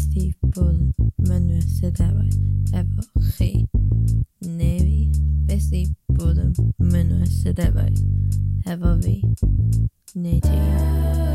ysdi bod mynwyr sydefaid efo chi. Neu fi, beth di bod yn mynwyr sydefaid efo fi. Neu ti.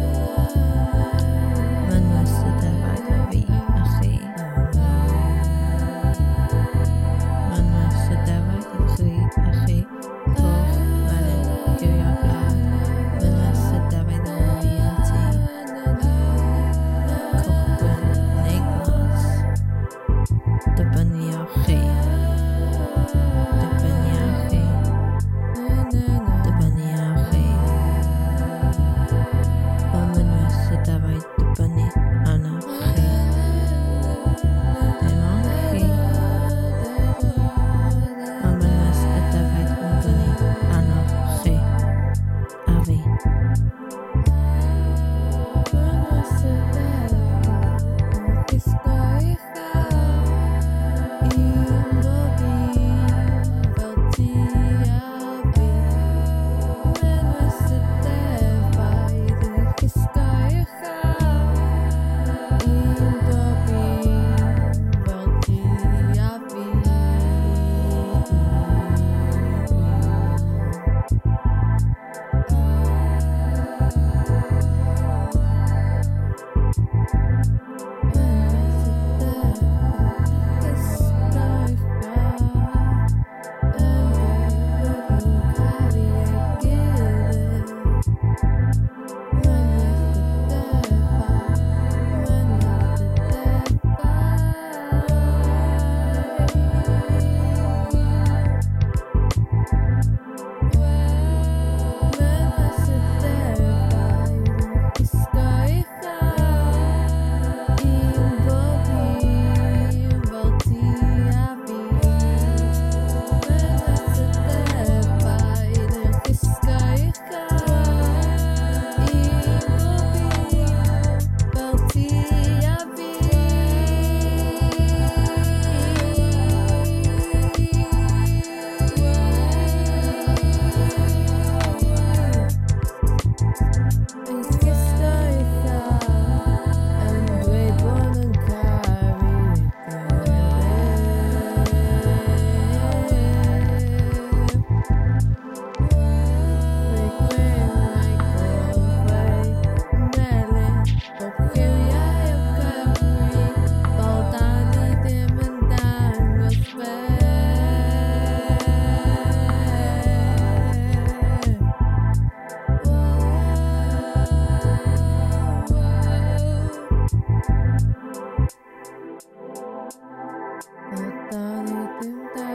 あなたに言っ